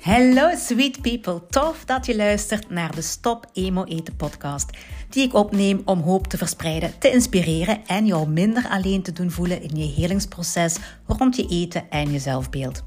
Hallo sweet people, tof dat je luistert naar de Stop Emo Eten podcast, die ik opneem om hoop te verspreiden, te inspireren en jou minder alleen te doen voelen in je helingsproces rond je eten en je zelfbeeld.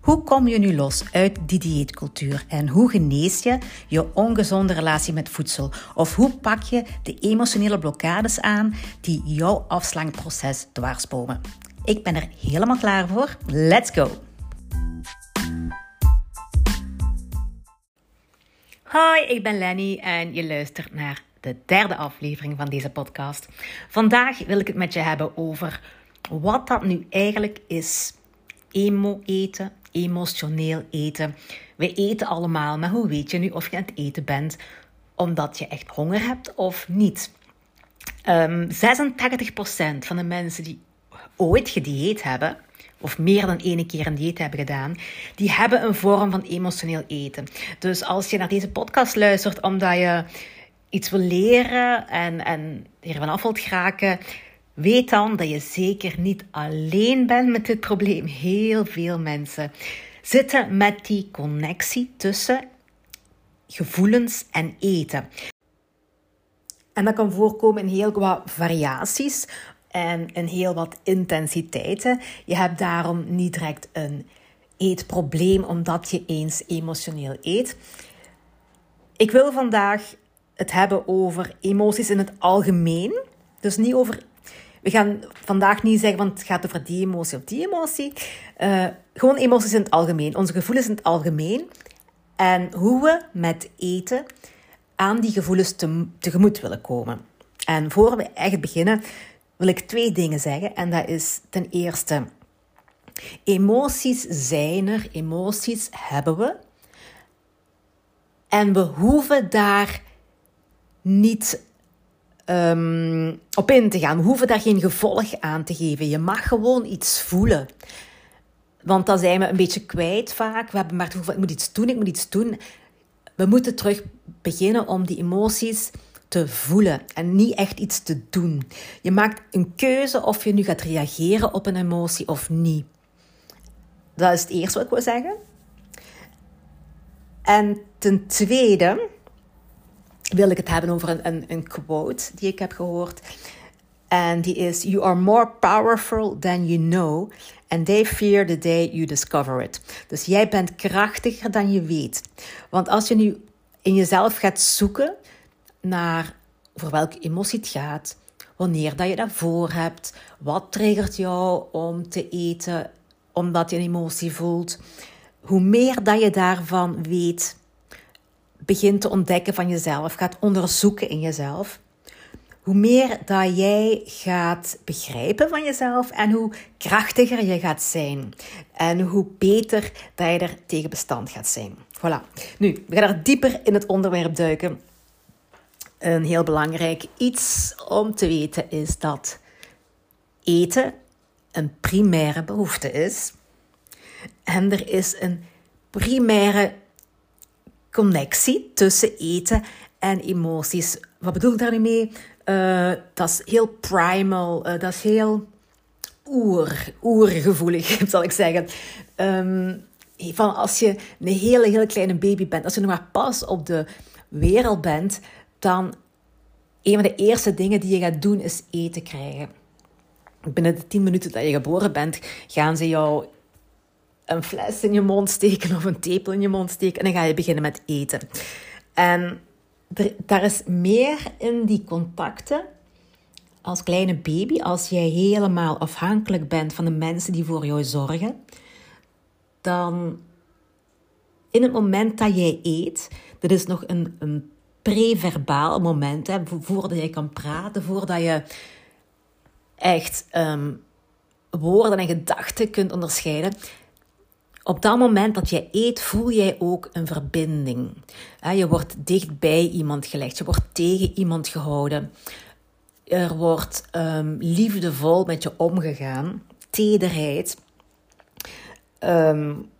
Hoe kom je nu los uit die dieetcultuur en hoe genees je je ongezonde relatie met voedsel? Of hoe pak je de emotionele blokkades aan die jouw afslankproces dwarsbomen? Ik ben er helemaal klaar voor. Let's go! Hoi, ik ben Lenny en je luistert naar de derde aflevering van deze podcast. Vandaag wil ik het met je hebben over wat dat nu eigenlijk is. Emo eten, emotioneel eten. We eten allemaal, maar hoe weet je nu of je aan het eten bent omdat je echt honger hebt of niet? Um, ehm, 86% van de mensen die ooit gedieet hebben, of meer dan één keer een dieet hebben gedaan, die hebben een vorm van emotioneel eten. Dus als je naar deze podcast luistert omdat je iets wil leren en, en hiervan af wilt geraken, weet dan dat je zeker niet alleen bent met dit probleem. Heel veel mensen zitten met die connectie tussen gevoelens en eten. En dat kan voorkomen in heel wat variaties en in heel wat intensiteiten. Je hebt daarom niet direct een eetprobleem omdat je eens emotioneel eet. Ik wil vandaag het hebben over emoties in het algemeen. Dus niet over. We gaan vandaag niet zeggen, want het gaat over die emotie of die emotie. Uh, gewoon emoties in het algemeen. Onze gevoelens in het algemeen. En hoe we met eten aan die gevoelens te, tegemoet willen komen. En voor we echt beginnen, wil ik twee dingen zeggen. En dat is ten eerste, emoties zijn er, emoties hebben we. En we hoeven daar niet um, op in te gaan. We hoeven daar geen gevolg aan te geven. Je mag gewoon iets voelen. Want dan zijn we een beetje kwijt vaak. We hebben maar het gevoel, ik moet iets doen, ik moet iets doen. We moeten terug beginnen om die emoties te voelen en niet echt iets te doen. Je maakt een keuze of je nu gaat reageren op een emotie of niet. Dat is het eerste wat ik wil zeggen. En ten tweede wil ik het hebben over een, een, een quote die ik heb gehoord. En die is: You are more powerful than you know, and they fear the day you discover it. Dus jij bent krachtiger dan je weet. Want als je nu in jezelf gaat zoeken naar voor welke emotie het gaat, wanneer dat je dat voor hebt, wat triggert jou om te eten omdat je een emotie voelt. Hoe meer dat je daarvan weet, begint te ontdekken van jezelf, gaat onderzoeken in jezelf, hoe meer dat jij gaat begrijpen van jezelf en hoe krachtiger je gaat zijn. En hoe beter dat je er tegen bestand gaat zijn. Voilà. Nu, we gaan er dieper in het onderwerp duiken. Een heel belangrijk iets om te weten is dat eten een primaire behoefte is. En er is een primaire connectie tussen eten en emoties. Wat bedoel ik daar nu mee? Uh, dat is heel primal, uh, dat is heel oer, oergevoelig, zal ik zeggen. Um, van als je een hele, hele kleine baby bent, als je nog maar pas op de wereld bent, dan een van de eerste dingen die je gaat doen is eten krijgen. Binnen de tien minuten dat je geboren bent, gaan ze jou een fles in je mond steken of een tepel in je mond steken en dan ga je beginnen met eten. En er, daar is meer in die contacten als kleine baby, als jij helemaal afhankelijk bent van de mensen die voor jou zorgen, dan in het moment dat jij eet, dat is nog een, een preverbaal moment, hè, voordat je kan praten, voordat je echt um, woorden en gedachten kunt onderscheiden. Op dat moment dat je eet, voel jij ook een verbinding. Je wordt dicht bij iemand gelegd, je wordt tegen iemand gehouden. Er wordt um, liefdevol met je omgegaan, tederheid. Um,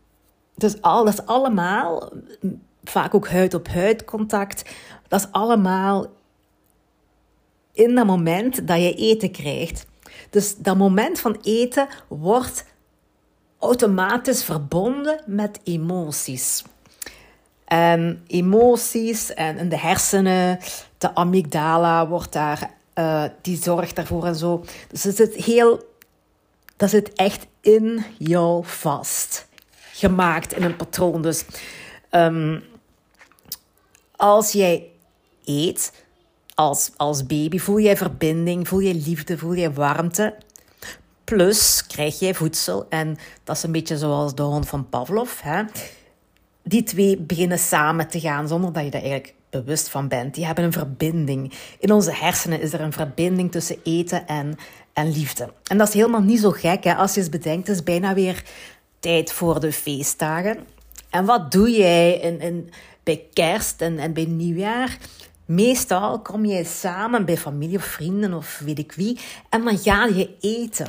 dus al, dat allemaal, vaak ook huid op huid contact, dat is allemaal in dat moment dat je eten krijgt. Dus dat moment van eten wordt automatisch verbonden met emoties. En emoties en in de hersenen, de amygdala wordt daar, uh, die zorgt daarvoor en zo. Dus het zit heel, dat zit echt in jou vast. Gemaakt in een patroon. Dus um, als jij eet, als, als baby, voel jij verbinding, voel je liefde, voel je warmte. Plus krijg jij voedsel. En dat is een beetje zoals de hond van Pavlov. Hè? Die twee beginnen samen te gaan zonder dat je daar eigenlijk bewust van bent. Die hebben een verbinding. In onze hersenen is er een verbinding tussen eten en, en liefde. En dat is helemaal niet zo gek. Hè? Als je eens bedenkt, het is bijna weer tijd voor de feestdagen. En wat doe jij in, in, bij kerst en, en bij nieuwjaar? Meestal kom je samen bij familie of vrienden of weet ik wie en dan ga je eten.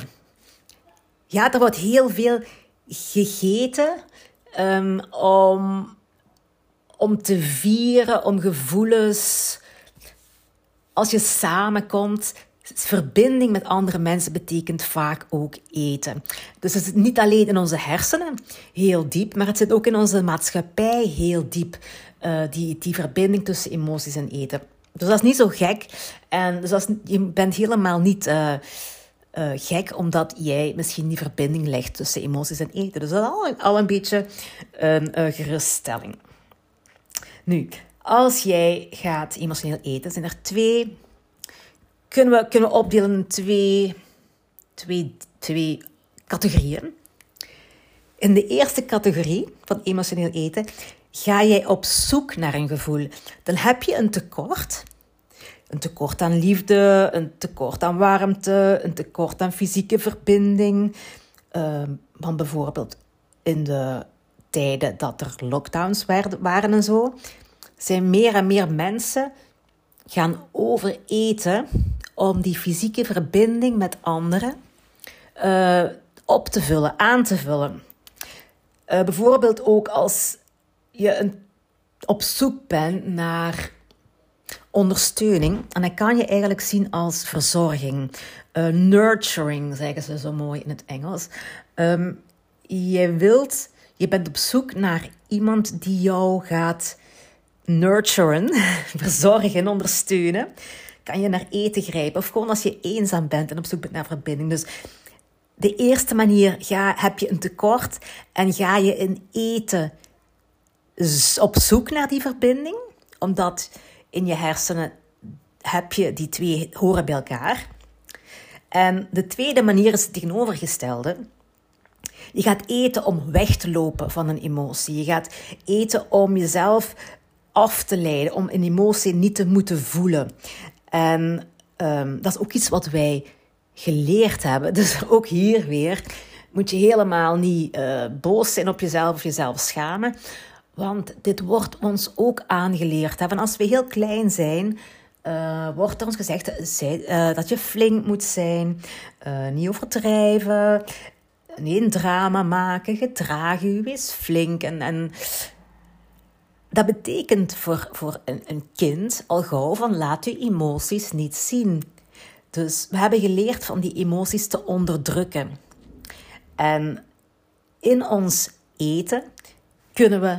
Ja, er wordt heel veel gegeten um, om, om te vieren, om gevoelens. Als je samenkomt, verbinding met andere mensen betekent vaak ook eten. Dus het zit niet alleen in onze hersenen heel diep, maar het zit ook in onze maatschappij heel diep. Uh, die, die verbinding tussen emoties en eten. Dus dat is niet zo gek. En dus dat je bent helemaal niet uh, uh, gek omdat jij misschien die verbinding legt tussen emoties en eten. Dus dat is al, al een beetje een geruststelling. Nu, als jij gaat emotioneel eten, zijn er twee. Kunnen we, kunnen opdelen in twee, twee, twee categorieën. In de eerste categorie van emotioneel eten ga jij op zoek naar een gevoel. Dan heb je een tekort. Een tekort aan liefde, een tekort aan warmte, een tekort aan fysieke verbinding. Uh, want bijvoorbeeld in de tijden dat er lockdowns waren en zo, zijn meer en meer mensen gaan overeten om die fysieke verbinding met anderen uh, op te vullen, aan te vullen. Uh, bijvoorbeeld ook als je op zoek bent naar ondersteuning. En dat kan je eigenlijk zien als verzorging. Uh, nurturing, zeggen ze zo mooi in het Engels. Um, je wilt, je bent op zoek naar iemand die jou gaat nurturen, verzorgen, ondersteunen. Kan je naar eten grijpen. Of gewoon als je eenzaam bent en op zoek bent naar verbinding. Dus de eerste manier ga, heb je een tekort en ga je in eten op zoek naar die verbinding, omdat in je hersenen heb je die twee horen bij elkaar. En de tweede manier is het tegenovergestelde. Je gaat eten om weg te lopen van een emotie. Je gaat eten om jezelf af te leiden, om een emotie niet te moeten voelen. En um, dat is ook iets wat wij geleerd hebben. Dus ook hier weer moet je helemaal niet uh, boos zijn op jezelf of jezelf schamen. Want dit wordt ons ook aangeleerd. Hè? als we heel klein zijn, uh, wordt er ons gezegd uh, dat je flink moet zijn, niet overdrijven, geen drama maken, gedraag u, wees flink. En, en dat betekent voor, voor een, een kind al gauw van laat je emoties niet zien. Dus we hebben geleerd van die emoties te onderdrukken. En in ons eten kunnen we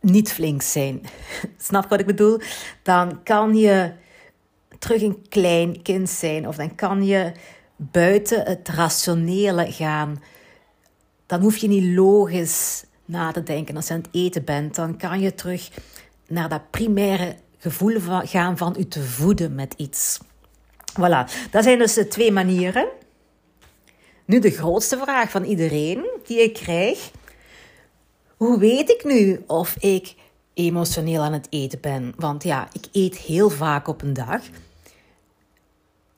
niet flink zijn. Snap wat ik bedoel? Dan kan je terug een klein kind zijn of dan kan je buiten het rationele gaan. Dan hoef je niet logisch na te denken als je aan het eten bent. Dan kan je terug naar dat primaire gevoel gaan van u te voeden met iets. Voilà, dat zijn dus de twee manieren. Nu de grootste vraag van iedereen die ik krijg. Hoe weet ik nu of ik emotioneel aan het eten ben? Want ja, ik eet heel vaak op een dag.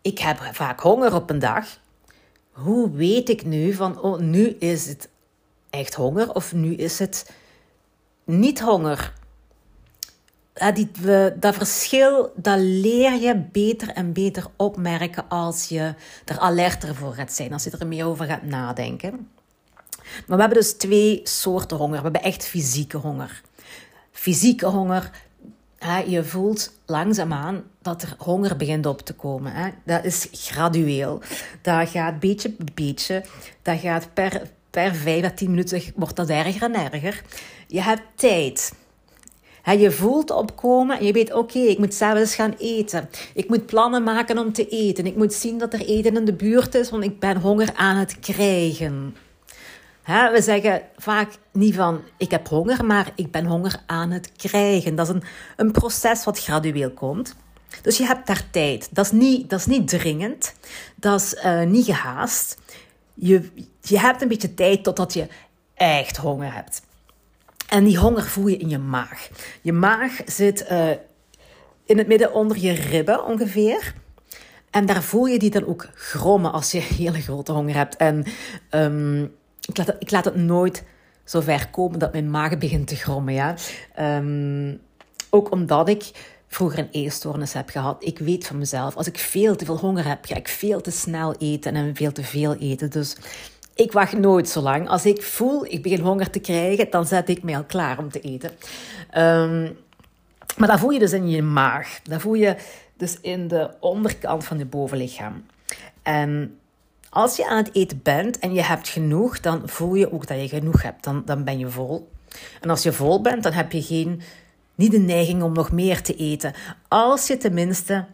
Ik heb vaak honger op een dag. Hoe weet ik nu van, oh, nu is het echt honger of nu is het niet honger? Die, dat verschil, dat leer je beter en beter opmerken als je er alerter voor gaat zijn, als je er meer over gaat nadenken. Maar we hebben dus twee soorten honger. We hebben echt fysieke honger. Fysieke honger, je voelt langzaamaan dat er honger begint op te komen. Hè? Dat is gradueel. Dat gaat beetje bij beetje. Dat gaat per, per 5 à 10 minuten wordt dat erger en erger. Je hebt tijd. je voelt opkomen en je weet, oké, ik moet s'avonds gaan eten. Ik moet plannen maken om te eten. Ik moet zien dat er eten in de buurt is, want ik ben honger aan het krijgen we zeggen vaak niet van ik heb honger, maar ik ben honger aan het krijgen. Dat is een, een proces wat gradueel komt. Dus je hebt daar tijd. Dat is niet, dat is niet dringend. Dat is uh, niet gehaast. Je, je hebt een beetje tijd totdat je echt honger hebt. En die honger voel je in je maag. Je maag zit uh, in het midden onder je ribben ongeveer. En daar voel je die dan ook grommen als je hele grote honger hebt. En um, ik laat, het, ik laat het nooit zo ver komen dat mijn maag begint te grommen. Ja? Um, ook omdat ik vroeger een eetstoornis heb gehad. Ik weet van mezelf, als ik veel te veel honger heb, ga ik veel te snel eten en veel te veel eten. Dus ik wacht nooit zo lang. Als ik voel, ik begin honger te krijgen, dan zet ik mij al klaar om te eten. Um, maar dat voel je dus in je maag. Dat voel je dus in de onderkant van je bovenlichaam. En als je aan het eten bent en je hebt genoeg, dan voel je ook dat je genoeg hebt. Dan, dan ben je vol. En als je vol bent, dan heb je geen, niet de neiging om nog meer te eten. Als je tenminste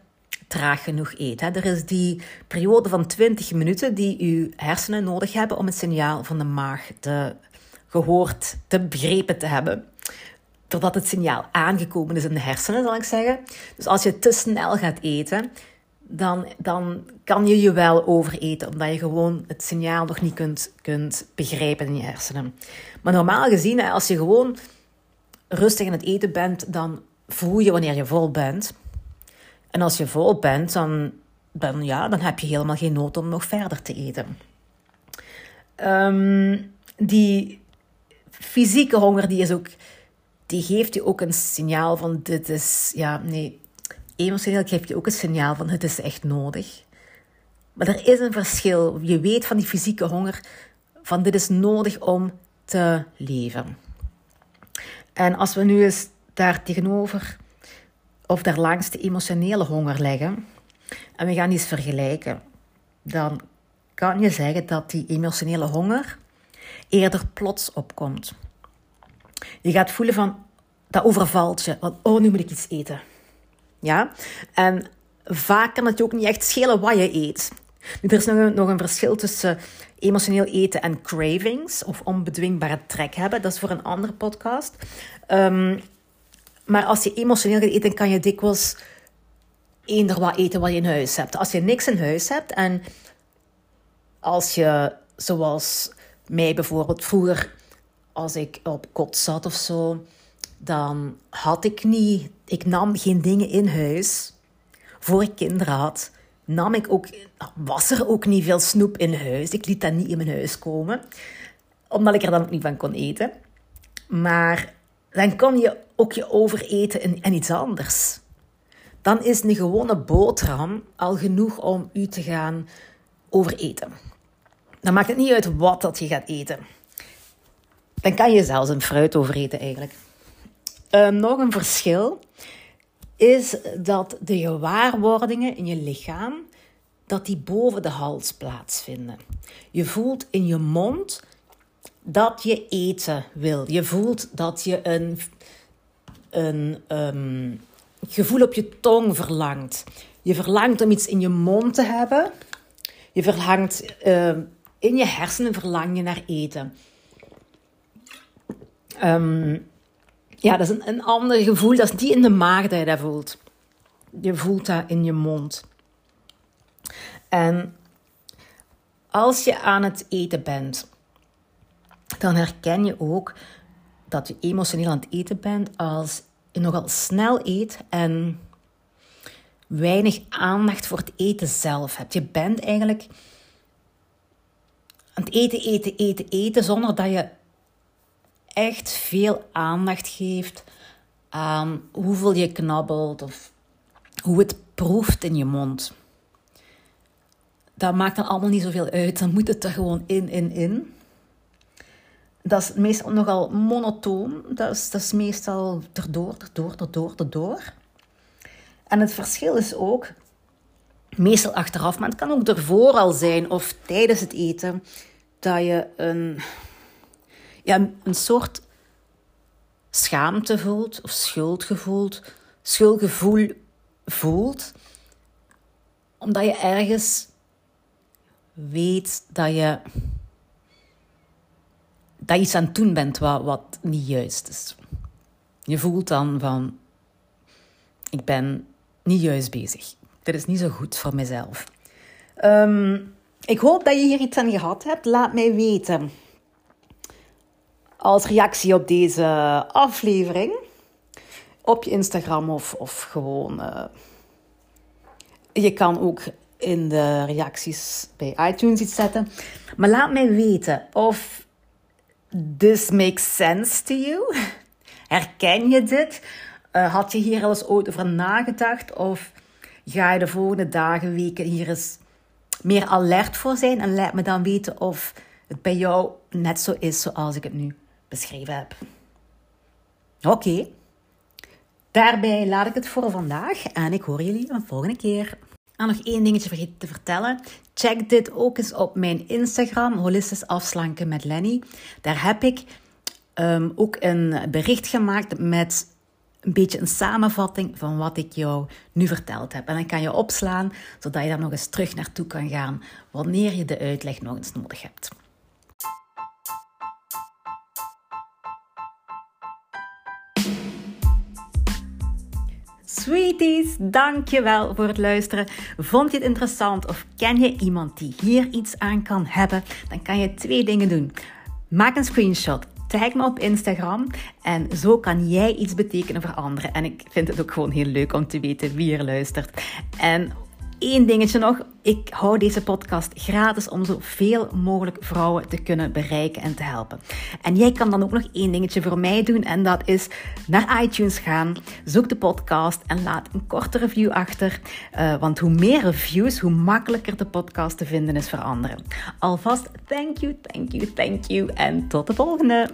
traag genoeg eet. Er is die periode van 20 minuten die je hersenen nodig hebben om het signaal van de maag te gehoord, te begrepen te hebben. Totdat het signaal aangekomen is in de hersenen, zal ik zeggen. Dus als je te snel gaat eten, dan, dan kan je je wel overeten, omdat je gewoon het signaal nog niet kunt, kunt begrijpen in je hersenen. Maar normaal gezien, als je gewoon rustig aan het eten bent, dan voel je wanneer je vol bent. En als je vol bent, dan, ja, dan heb je helemaal geen nood om nog verder te eten. Um, die fysieke honger, die, is ook, die geeft je ook een signaal van dit is, ja, nee, emotioneel geeft je ook een signaal van het is echt nodig. Maar er is een verschil. Je weet van die fysieke honger, van dit is nodig om te leven. En als we nu eens daar tegenover of daar langs de emotionele honger leggen en we gaan die vergelijken, dan kan je zeggen dat die emotionele honger eerder plots opkomt. Je gaat voelen van, dat overvalt je, want oh, nu moet ik iets eten. Ja? En vaak kan het je ook niet echt schelen wat je eet. Er is nog een, verschil tussen emotioneel eten en cravings, of onbedwingbare trek hebben. Dat is voor een andere podcast. Um, maar als je emotioneel gaat eten, kan je dikwijls eender wat eten wat je in huis hebt. Als je niks in huis hebt en als je, zoals mij bijvoorbeeld vroeger, als ik op kot zat of zo, dan had ik niet, ik nam geen dingen in huis. Voor ik kinderen had, nam ik ook, was er ook niet veel snoep in huis. Ik liet dat niet in mijn huis komen, omdat ik er dan ook niet van kon eten. Maar dan kon je ook je overeten in, in iets anders. Dan is een gewone boterham al genoeg om u te gaan overeten. Dan maakt het niet uit wat dat je gaat eten. Dan kan je zelfs een fruit overeten eigenlijk. Uh, nog een verschil is dat de gewaarwordingen in je lichaam dat die boven de hals plaatsvinden. Je voelt in je mond dat je eten wil. Je voelt dat je een, een um, gevoel op je tong verlangt. Je verlangt om iets in je mond te hebben. Je verlangt uh, in je hersenen verlang je naar eten. Um, ja, dat is een, ander gevoel. Dat is die in de maag dat je dat voelt. Je voelt dat in je mond. En als je aan het eten bent, dan herken je ook dat je emotioneel aan het eten bent als je nogal snel eet en weinig aandacht voor het eten zelf hebt. Je bent eigenlijk aan het eten, eten, eten, eten, zonder dat je echt veel aandacht geeft aan hoeveel je knabbelt of hoe het proeft in je mond. Dat maakt dan allemaal niet zoveel uit. Dan moet het er gewoon in, in, in. dat is meestal nogal monotoon. Dat is, dat is meestal erdoor, erdoor, erdoor, erdoor. En het verschil is ook, meestal achteraf, maar het kan ook ervoor al zijn of tijdens het eten, dat je een, ja, een soort schaamte voelt of schuldgevoel, schuldgevoel voelt, omdat je ergens weet dat je, dat je iets aan het doen bent wat, niet juist is. Je voelt dan van, ik ben niet juist bezig. Dit is niet zo goed voor mezelf. Ehm, ik hoop dat je hier iets aan gehad hebt. Laat mij weten. Als reactie op deze aflevering. Op je Instagram of, of gewoon. Uh, je kan ook in de reacties bij iTunes iets zetten. Maar laat mij weten of this makes sense to you. Herken je dit? Uh, had je hier al eens over nagedacht? Of ga je de volgende dagen, weken hier eens meer alert voor zijn? En laat me dan weten of het bij jou net zo is zoals ik het nu beschreven heb. Oké, daarbij laat ik het voor vandaag en ik hoor jullie een volgende keer. En nog één dingetje vergeten te vertellen. Check dit ook eens op mijn Instagram, Holistisch Afslanken met Lenny. Daar heb ik um, ook een bericht gemaakt met een beetje een samenvatting van wat ik jou nu verteld heb. En dan kan je opslaan, zodat je daar nog eens terug naartoe kan gaan wanneer je de uitleg nog eens nodig hebt. Sweeties, dankjewel voor het luisteren. Vond je het interessant of ken je iemand die hier iets aan kan hebben? Dan kan je twee dingen doen. Maak een screenshot Tag me op Instagram en zo kan jij iets betekenen voor anderen. En ik vind het ook gewoon heel leuk om te weten wie er luistert. En Eén dingetje nog. Ik hou deze podcast gratis om zoveel mogelijk vrouwen te kunnen bereiken en te helpen. En jij kan dan ook nog één dingetje voor mij doen. En dat is naar iTunes gaan. Zoek de podcast en laat een korte review achter. Uh, want hoe meer reviews, hoe makkelijker de podcast te vinden is voor anderen. Alvast thank you, thank you, thank you. En tot de volgende.